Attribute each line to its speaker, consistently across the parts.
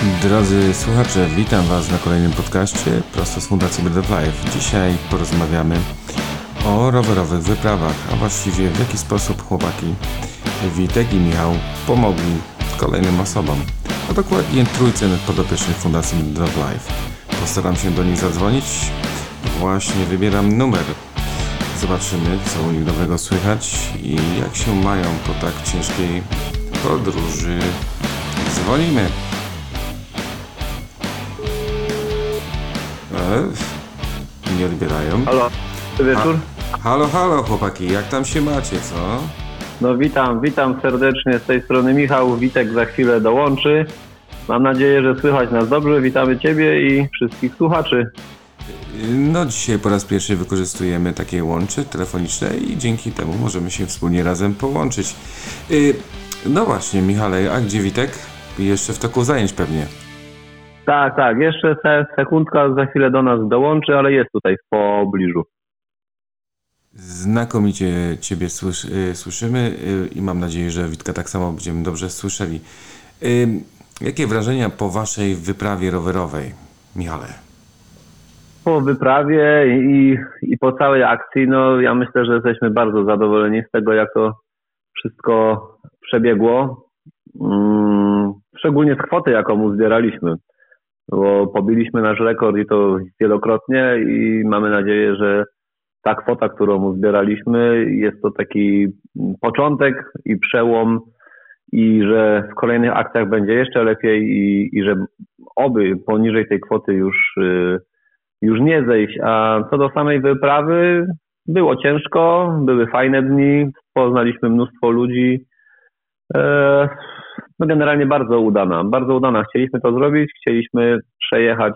Speaker 1: Drodzy słuchacze, witam Was na kolejnym podcaście prosto z Fundacji Bird of Life. Dzisiaj porozmawiamy o rowerowych wyprawach, a właściwie w jaki sposób chłopaki Witek i Michał pomogli kolejnym osobom, a dokładnie trójce podopiecznych Fundacji Bird of Life. Postaram się do nich zadzwonić. Właśnie wybieram numer. Zobaczymy, co u nich nowego słychać i jak się mają po tak ciężkiej podróży. Dzwonimy. Nie odbierają.
Speaker 2: Halo, dobry wieczór.
Speaker 1: Halo, halo chłopaki, jak tam się macie, co?
Speaker 2: No witam, witam serdecznie z tej strony Michał. Witek za chwilę dołączy. Mam nadzieję, że słychać nas dobrze. Witamy Ciebie i wszystkich słuchaczy.
Speaker 1: No dzisiaj po raz pierwszy wykorzystujemy takie łącze telefoniczne i dzięki temu możemy się wspólnie razem połączyć. Y, no właśnie, Michale, a gdzie Witek? Jeszcze w toku zajęć pewnie.
Speaker 2: Tak, tak, jeszcze se, sekundka, za chwilę do nas dołączy, ale jest tutaj w pobliżu.
Speaker 1: Znakomicie Ciebie słysz, y, słyszymy y, i mam nadzieję, że Witka tak samo będziemy dobrze słyszeli. Y, jakie wrażenia po Waszej wyprawie rowerowej, Michale?
Speaker 2: Po wyprawie i, i po całej akcji, no ja myślę, że jesteśmy bardzo zadowoleni z tego, jak to wszystko przebiegło. Mm, szczególnie z kwoty, jaką uzbieraliśmy, bo pobiliśmy nasz rekord i to wielokrotnie i mamy nadzieję, że ta kwota, którą uzbieraliśmy, jest to taki początek i przełom i że w kolejnych akcjach będzie jeszcze lepiej i, i że oby poniżej tej kwoty już, y, już nie zejść. A co do samej wyprawy, było ciężko, były fajne dni, poznaliśmy mnóstwo ludzi. No generalnie bardzo udana, bardzo udana. Chcieliśmy to zrobić, chcieliśmy przejechać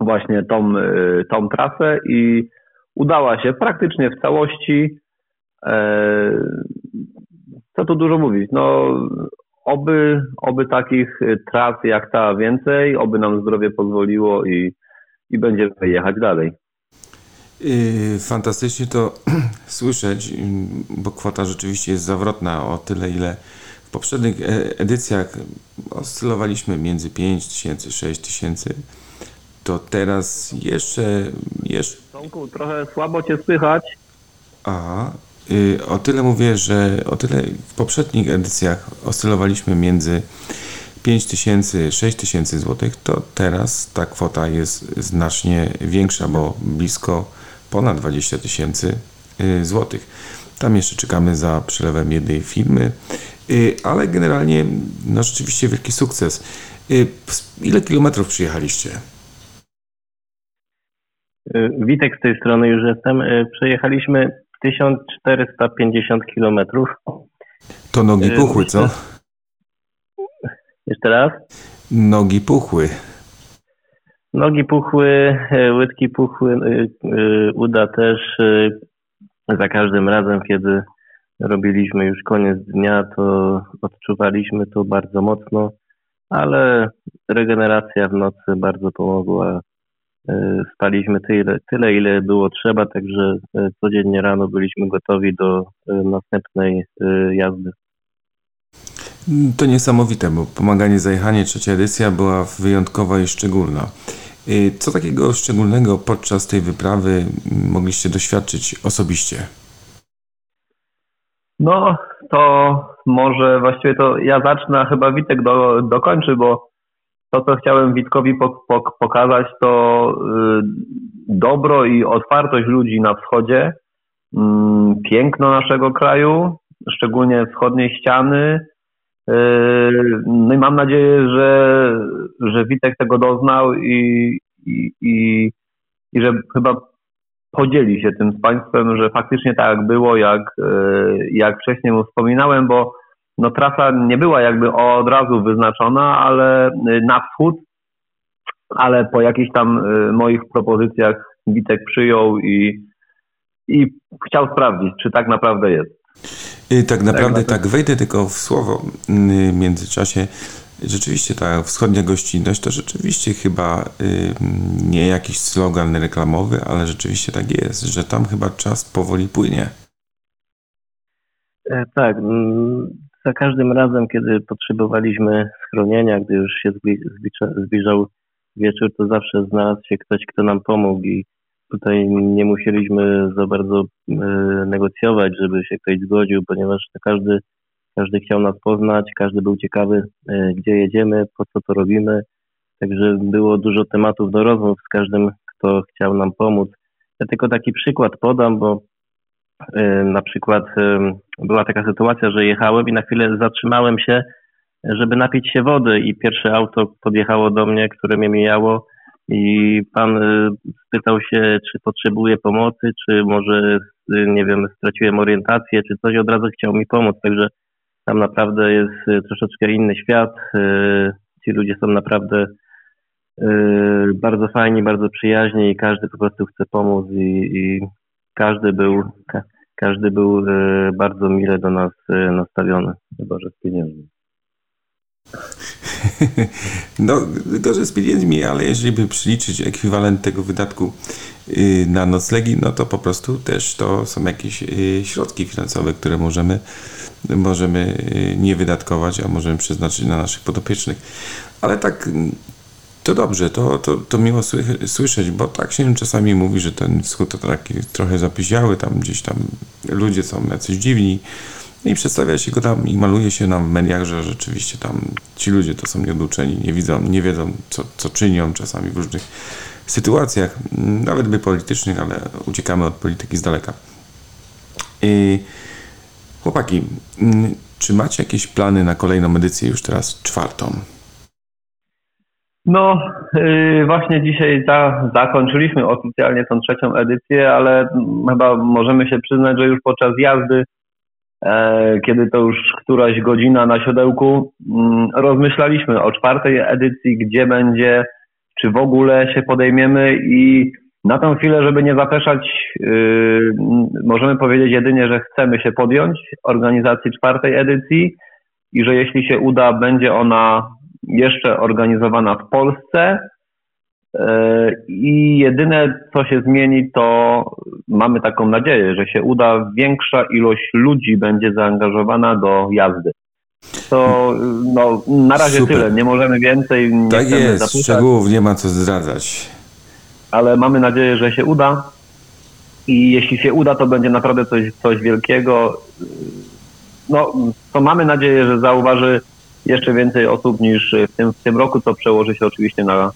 Speaker 2: właśnie tą, y, tą trasę i udała się praktycznie w całości. E, Co tu dużo mówić? No, oby, oby takich y, tras jak ta więcej, oby nam zdrowie pozwoliło i, i będziemy jechać dalej.
Speaker 1: Yy, Fantastycznie to słyszeć, bo kwota rzeczywiście jest zawrotna o tyle, ile poprzednich e- edycjach oscylowaliśmy między 5 tysięcy, 6 tysięcy, to teraz jeszcze, jeszcze
Speaker 2: Tomku, trochę słabo Cię słychać.
Speaker 1: a, yy, o tyle mówię, że o tyle w poprzednich edycjach oscylowaliśmy między 5 tysięcy, 6 tysięcy złotych, to teraz ta kwota jest znacznie większa, bo blisko ponad 20 tysięcy y, złotych. Tam jeszcze czekamy za przelewem jednej firmy, y, ale generalnie no rzeczywiście wielki sukces. Y, Ile kilometrów przyjechaliście?
Speaker 3: Y, Witek z tej strony już jestem. Przejechaliśmy 1450 km.
Speaker 1: To nogi puchły, co?
Speaker 3: Jeszcze raz.
Speaker 1: Nogi puchły.
Speaker 3: Nogi puchły, łydki puchły, uda też. Za każdym razem, kiedy robiliśmy już koniec dnia, to odczuwaliśmy to bardzo mocno, ale regeneracja w nocy bardzo pomogła. Y, Spaliśmy tyle, tyle ile było trzeba, także y, codziennie rano byliśmy gotowi do y, następnej jazdy.
Speaker 1: To niesamowite, bo pomaganie zajechanie trzecia edycja była wyjątkowa i szczególna. Y, Co takiego szczególnego podczas tej wyprawy mogliście doświadczyć osobiście?
Speaker 2: No, to może właściwie to ja zacznę, a chyba Witek do, dokończy, bo to, co chciałem Witkowi pok, pok, pokazać, to y, dobro i otwartość ludzi na wschodzie, mm, piękno naszego kraju, szczególnie wschodniej ściany. Y, no i mam nadzieję, że, że Witek tego doznał i, i, i, i że chyba podzieli się tym z Państwem, że faktycznie tak było, jak, e, jak wcześniej wspominałem, bo no, trasa nie była jakby od razu wyznaczona, ale e, na wschód, ale po jakichś tam moich propozycjach Witek przyjął i, i chciał sprawdzić, czy tak naprawdę jest.
Speaker 1: Y, Tak naprawdę
Speaker 2: naprawdę.
Speaker 1: tak wejdę tylko w słowo y, w międzyczasie. Rzeczywiście ta wschodnia gościnność to rzeczywiście chyba y, nie jakiś slogan reklamowy, ale rzeczywiście tak jest, że tam chyba czas powoli płynie.
Speaker 3: E, Tak, mm, za każdym razem, kiedy potrzebowaliśmy schronienia, gdy już się zbliżał wieczór, to zawsze znalazł się ktoś, kto nam pomógł i tutaj nie musieliśmy za bardzo e, negocjować, żeby się ktoś zgodził, ponieważ każdy, każdy chciał nas poznać, każdy był ciekawy, e, gdzie jedziemy, po co to robimy. Także było dużo tematów do rozmów z każdym, kto chciał nam pomóc. Ja tylko taki przykład podam, bo e, na przykład była taka sytuacja, że jechałem i na chwilę zatrzymałem się, żeby napić się wody i pierwsze auto podjechało do mnie, które mnie mijało i pan y, spytał się, czy potrzebuje pomocy, czy może, y, nie wiem, straciłem orientację, czy coś, od razu chciał mi pomóc, także tam naprawdę jest y, troszeczkę inny świat. Ci ludzie są naprawdę bardzo fajni, bardzo przyjaźni i każdy po prostu chce pomóc i, i każdy był każdy był bardzo mile do nas nastawiony.
Speaker 2: Chyba, że z pieniędzmi.
Speaker 1: No, gorzej z pieniędzmi, ale jeżeli by przeliczyć ekwiwalent tego wydatku y, na noclegi, no to po prostu też to są jakieś y, środki finansowe, które możemy, możemy y, nie wydatkować, a możemy przeznaczyć na naszych podopiecznych. Ale tak to dobrze, to, to, to miło słyszeć, bo tak się czasami mówi, że ten wschód to taki trochę zapyziały, tam gdzieś tam ludzie są jacyś dziwni, i przedstawia się go tam i maluje się nam w mediach, że rzeczywiście tam ci ludzie to są nieoduczeni, nie widzą, nie wiedzą, co, co czynią czasami w różnych sytuacjach, nawet by politycznych, ale uciekamy od polityki z daleka. I chłopaki, czy macie jakieś plany na kolejną edycję, już teraz czwartą?
Speaker 2: No, yy, właśnie dzisiaj za, zakończyliśmy oficjalnie tą trzecią edycję, ale chyba możemy się przyznać, że już podczas jazdy kiedy to już któraś godzina na siodełku, mm, rozmyślaliśmy o czwartej edycji, gdzie będzie, czy w ogóle się podejmiemy i na tą chwilę, żeby nie zapeszać, yy, możemy powiedzieć jedynie, że chcemy się podjąć organizacji czwartej edycji i że jeśli się uda, będzie ona jeszcze organizowana w Polsce, E, I jedyne, co się zmieni, to mamy taką nadzieję, że się uda, większa ilość ludzi będzie zaangażowana do jazdy. To no, na razie Super. tyle, nie możemy więcej. Nie
Speaker 1: tak jest, zapisać, szczegółów nie ma co zdradzać.
Speaker 2: Ale mamy nadzieję, że się uda. I jeśli się uda, to będzie naprawdę coś, coś wielkiego. No, to mamy nadzieję, że zauważy jeszcze więcej osób niż w tym, w tym roku, co przełoży się oczywiście na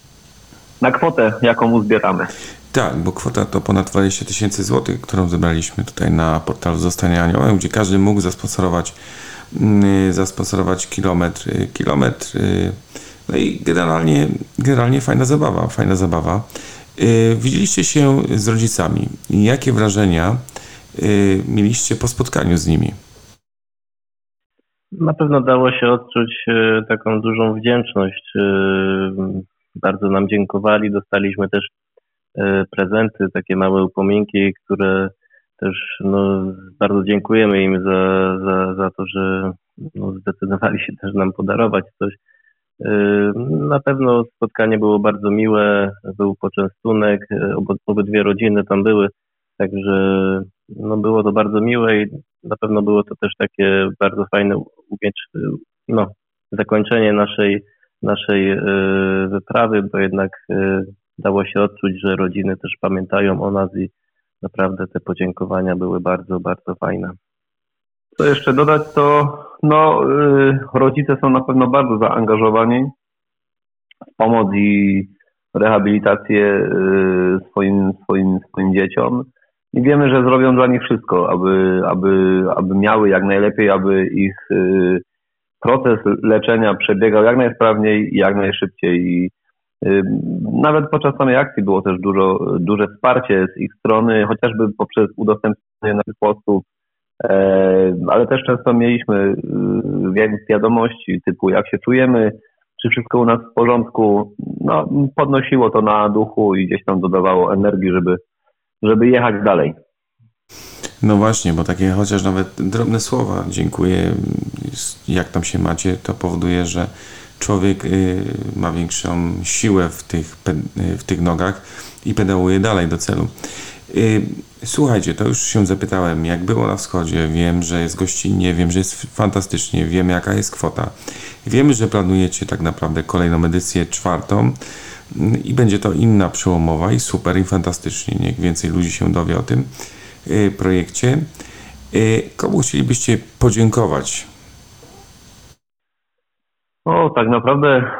Speaker 2: na kwotę, jaką uzbieramy.
Speaker 1: Tak, bo kwota to ponad 20 tysięcy złotych, którą zebraliśmy tutaj na portalu Zostanie Aniołem, gdzie każdy mógł zasponsorować, yy, zasponsorować kilometr, kilometr. No i generalnie, generalnie fajna zabawa, fajna zabawa. Yy, widzieliście się z rodzicami. Jakie wrażenia yy, mieliście po spotkaniu z nimi?
Speaker 3: Na pewno dało się odczuć yy, taką dużą wdzięczność bardzo nam dziękowali. Dostaliśmy też e, prezenty, takie małe upominki, które też no, bardzo dziękujemy im za, za, za to, że no, zdecydowali się też nam podarować coś. E, na pewno spotkanie było bardzo miłe, był poczęstunek, e, obydwie rodziny tam były, także no, było to bardzo miłe i na pewno było to też takie bardzo fajne no, zakończenie naszej naszej e, wyprawy, bo jednak e, dało się odczuć, że rodziny też pamiętają o nas i naprawdę te podziękowania były bardzo, bardzo fajne.
Speaker 2: Co jeszcze dodać, to no, e, rodzice są na pewno bardzo zaangażowani w pomoc i rehabilitację swoim, swoim, swoim dzieciom. I wiemy, że zrobią dla nich wszystko, aby, aby, aby miały jak najlepiej, aby ich proces leczenia przebiegał jak najsprawniej i jak najszybciej. I nawet podczas samej akcji było też dużo, duże wsparcie z ich strony, chociażby poprzez udostępnienie naszych postów, e, ale też często mieliśmy y, wiadomości typu jak się czujemy, czy wszystko u nas w porządku. No, podnosiło to na duchu i gdzieś tam dodawało energii, żeby, żeby jechać dalej.
Speaker 1: No właśnie, bo takie chociaż nawet drobne słowa, dziękuję, jak tam się macie, to powoduje, że człowiek y, ma większą siłę w tych, w tych nogach i pedałuje dalej do celu. Y, Słuchajcie, to już się zapytałem, jak było na wschodzie. Wiem, że jest gościnnie, wiem, że jest fantastycznie, wiem, jaka jest kwota. Wiemy, że planujecie tak naprawdę kolejną edycję czwartą mm, i będzie to inna przełomowa i super i fantastycznie. Niech więcej ludzi się dowie o tym y, projekcie. Y, Komu chcielibyście podziękować?
Speaker 2: O, tak naprawdę,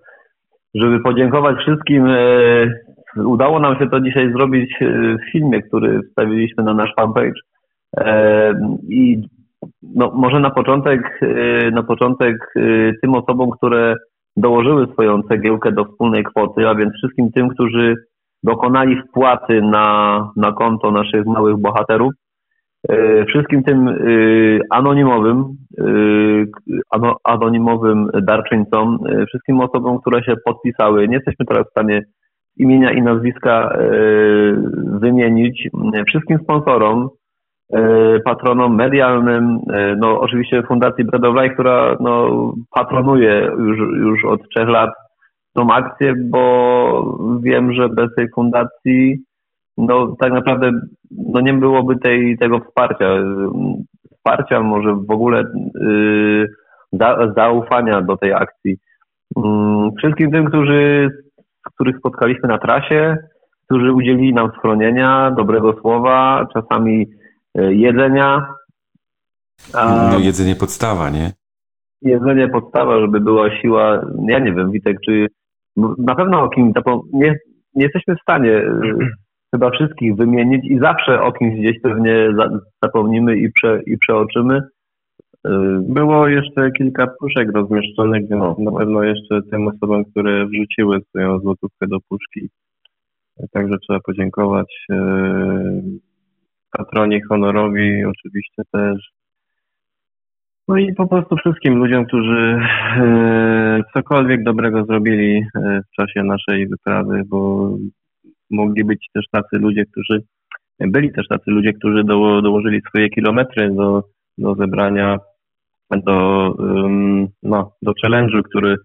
Speaker 2: żeby podziękować wszystkim, e, udało nam się to dzisiaj zrobić w filmie, który wstawiliśmy na nasz fanpage. E, I no, może na początek, na początek tym osobom, które dołożyły swoją cegiełkę do wspólnej kwoty, a więc wszystkim tym, którzy dokonali wpłaty na, na konto naszych małych bohaterów. E, Wszystkim tym e, anonimowym, e, ano- anonimowym darczyńcom, wszystkim osobom, które się podpisały. Nie jesteśmy teraz w stanie imienia i nazwiska wymienić. Wszystkim sponsorom, patronom medialnym, no oczywiście Fundacji Bread która no, patronuje już, już od trzech lat tą akcję, bo wiem, że bez tej fundacji no tak naprawdę no nie byłoby tej, tego wsparcia. Wsparcia, może w ogóle yy, za, zaufania do tej akcji. Mm, Wszystkim tym, którzy, których spotkaliśmy na trasie, którzy udzielili nam schronienia, dobrego słowa, czasami y, jedzenia. A
Speaker 1: No jedzenie podstawa, nie?
Speaker 2: jedzenie podstawa, żeby była siła. Ja nie wiem, Witek, czy na pewno o kim tapo- nie, nie jesteśmy w stanie y, chyba wszystkich wymienić i zawsze o kimś gdzieś pewnie za, zapomnimy i, prze, i przeoczymy. Y,
Speaker 3: Było jeszcze kilka puszek rozmieszczonych, więc na pewno jeszcze tym osobom, które wrzuciły swoją złotówkę do puszki. Także trzeba podziękować. e, Patroni honorowi oczywiście też. No i po prostu wszystkim ludziom, którzy e, cokolwiek dobrego zrobili e, w czasie naszej wyprawy, bo mogli być też tacy ludzie, którzy byli też tacy ludzie, którzy do, dołożyli swoje kilometry do, do zebrania do, no, do challenge'u, który,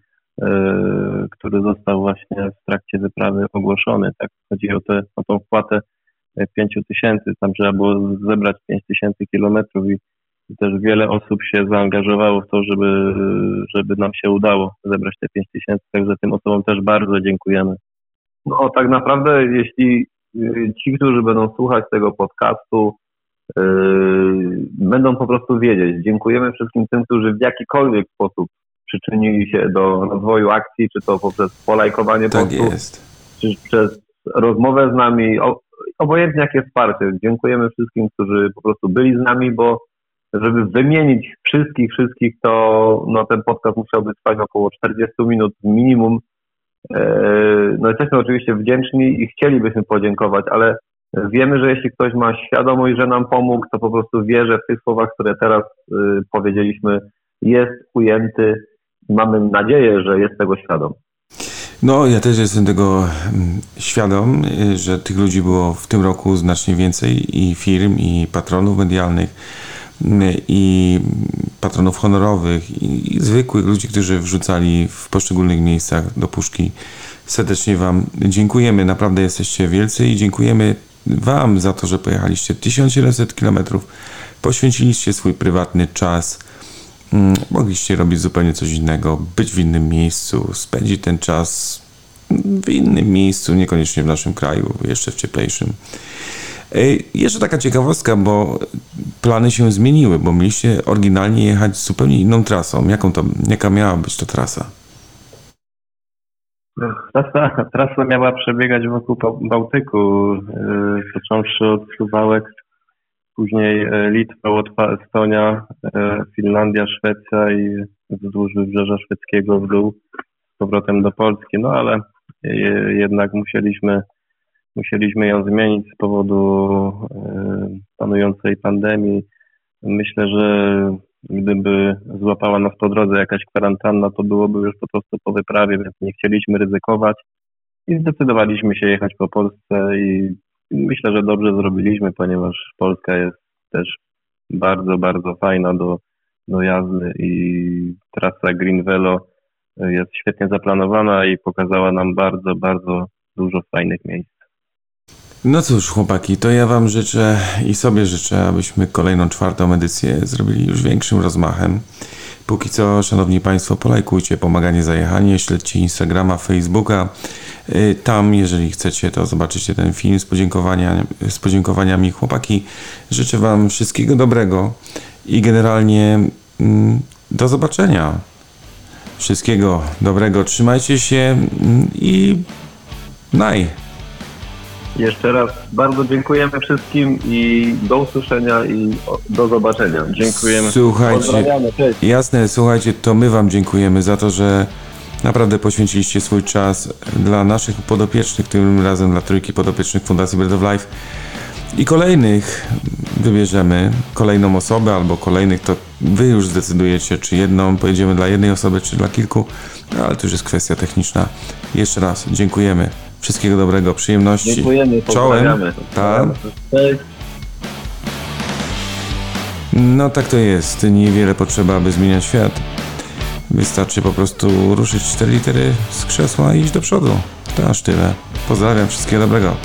Speaker 3: yy, który został właśnie w trakcie wyprawy ogłoszony. Tak, chodzi o, te, o tą wpłatę 5 tysięcy, tam trzeba było zebrać 5 tysięcy kilometrów i też wiele osób się zaangażowało w to, żeby, żeby nam się udało zebrać te 5 tysięcy, także tym osobom też bardzo dziękujemy.
Speaker 2: No tak naprawdę, jeśli y, ci, którzy będą słuchać tego podcastu, y, będą po prostu wiedzieć. Dziękujemy wszystkim tym, którzy w jakikolwiek sposób przyczynili się do rozwoju akcji, czy to poprzez polajkowanie
Speaker 1: Tak
Speaker 2: postów,
Speaker 1: jest.
Speaker 2: czy przez rozmowę z nami, o, obojętnie jakie wsparcie. Dziękujemy wszystkim, którzy po prostu byli z nami, bo żeby wymienić wszystkich, wszystkich, to no, ten podcast musiałby trwać około 40 minut minimum. E, No jesteśmy oczywiście wdzięczni i chcielibyśmy podziękować, ale wiemy, że jeśli ktoś ma świadomość, że nam pomógł, to po prostu wie, że w tych słowach, które teraz y, powiedzieliśmy, jest ujęty. Mamy nadzieję, że jest tego świadom.
Speaker 1: No, ja też jestem tego mm, świadom, y, że tych ludzi było w tym roku znacznie więcej i firm, i patronów medialnych, i patronów honorowych, i, zwykłych ludzi, którzy wrzucali w poszczególnych miejscach do puszki. Serdecznie Wam dziękujemy, naprawdę jesteście wielcy i dziękujemy Wam za to, że pojechaliście 1700 km, poświęciliście swój prywatny czas. Mm, Mogliście robić zupełnie coś innego, być w innym miejscu, spędzić ten czas w innym miejscu, niekoniecznie w naszym kraju, jeszcze w cieplejszym. Ej, Jeszcze taka ciekawostka, bo plany się zmieniły, bo mieliście oryginalnie jechać zupełnie inną trasą. Jaką to, jaka miała być to trasa?
Speaker 3: Trasa, trasa miała przebiegać wokół Bał- Bałtyku, począwszy od Suwałek, później e, Litwa, Łotwa, Estonia, e, Finlandia, Szwecja i wzdłuż wybrzeża szwedzkiego w dół z powrotem do Polski. No ale e, jednak musieliśmy, musieliśmy ją zmienić z powodu e, panującej pandemii. Myślę, że gdyby złapała nas po drodze jakaś kwarantanna, to byłoby już po prostu po wyprawie, więc nie chcieliśmy ryzykować i zdecydowaliśmy się jechać po Polsce i myślę, że dobrze zrobiliśmy, ponieważ Polska jest też bardzo, bardzo fajna do, do jazdy i trasa Green Velo jest świetnie zaplanowana i pokazała nam bardzo, bardzo dużo fajnych miejsc.
Speaker 1: No cóż, chłopaki, to ja Wam życzę i sobie życzę, abyśmy kolejną czwartą edycję zrobili już większym rozmachem. Póki co, szanowni Państwo, polajkujcie Pomaganie Zajechanie, śledźcie Instagrama, Facebooka. Y, Tam, jeżeli chcecie, to zobaczycie ten film z, podziękowania, z podziękowaniami. Chłopaki, życzę Wam wszystkiego dobrego i generalnie mm, do zobaczenia. Wszystkiego dobrego, trzymajcie się mm, i naj.
Speaker 2: Jeszcze raz bardzo dziękujemy wszystkim i do usłyszenia i do zobaczenia.
Speaker 3: Dziękujemy.
Speaker 1: Słuchajcie, jasne, słuchajcie, to my Wam dziękujemy za to, że naprawdę poświęciliście swój czas dla naszych podopiecznych, tym razem dla trójki podopiecznych Fundacji Bread of Life. I kolejnych wybierzemy, kolejną osobę albo kolejnych, to Wy już zdecydujecie, czy jedną pojedziemy dla jednej osoby, czy dla kilku, no, ale to już jest kwestia techniczna. Jeszcze raz dziękujemy. Wszystkiego dobrego, przyjemności.
Speaker 2: Dziękujemy,
Speaker 1: Czołem.
Speaker 2: Cześć.
Speaker 1: No tak to jest. Niewiele potrzeba, aby zmieniać świat. Wystarczy po prostu ruszyć cztery litery z krzesła i iść do przodu. To aż tyle. Pozdrawiam, wszystkiego dobrego.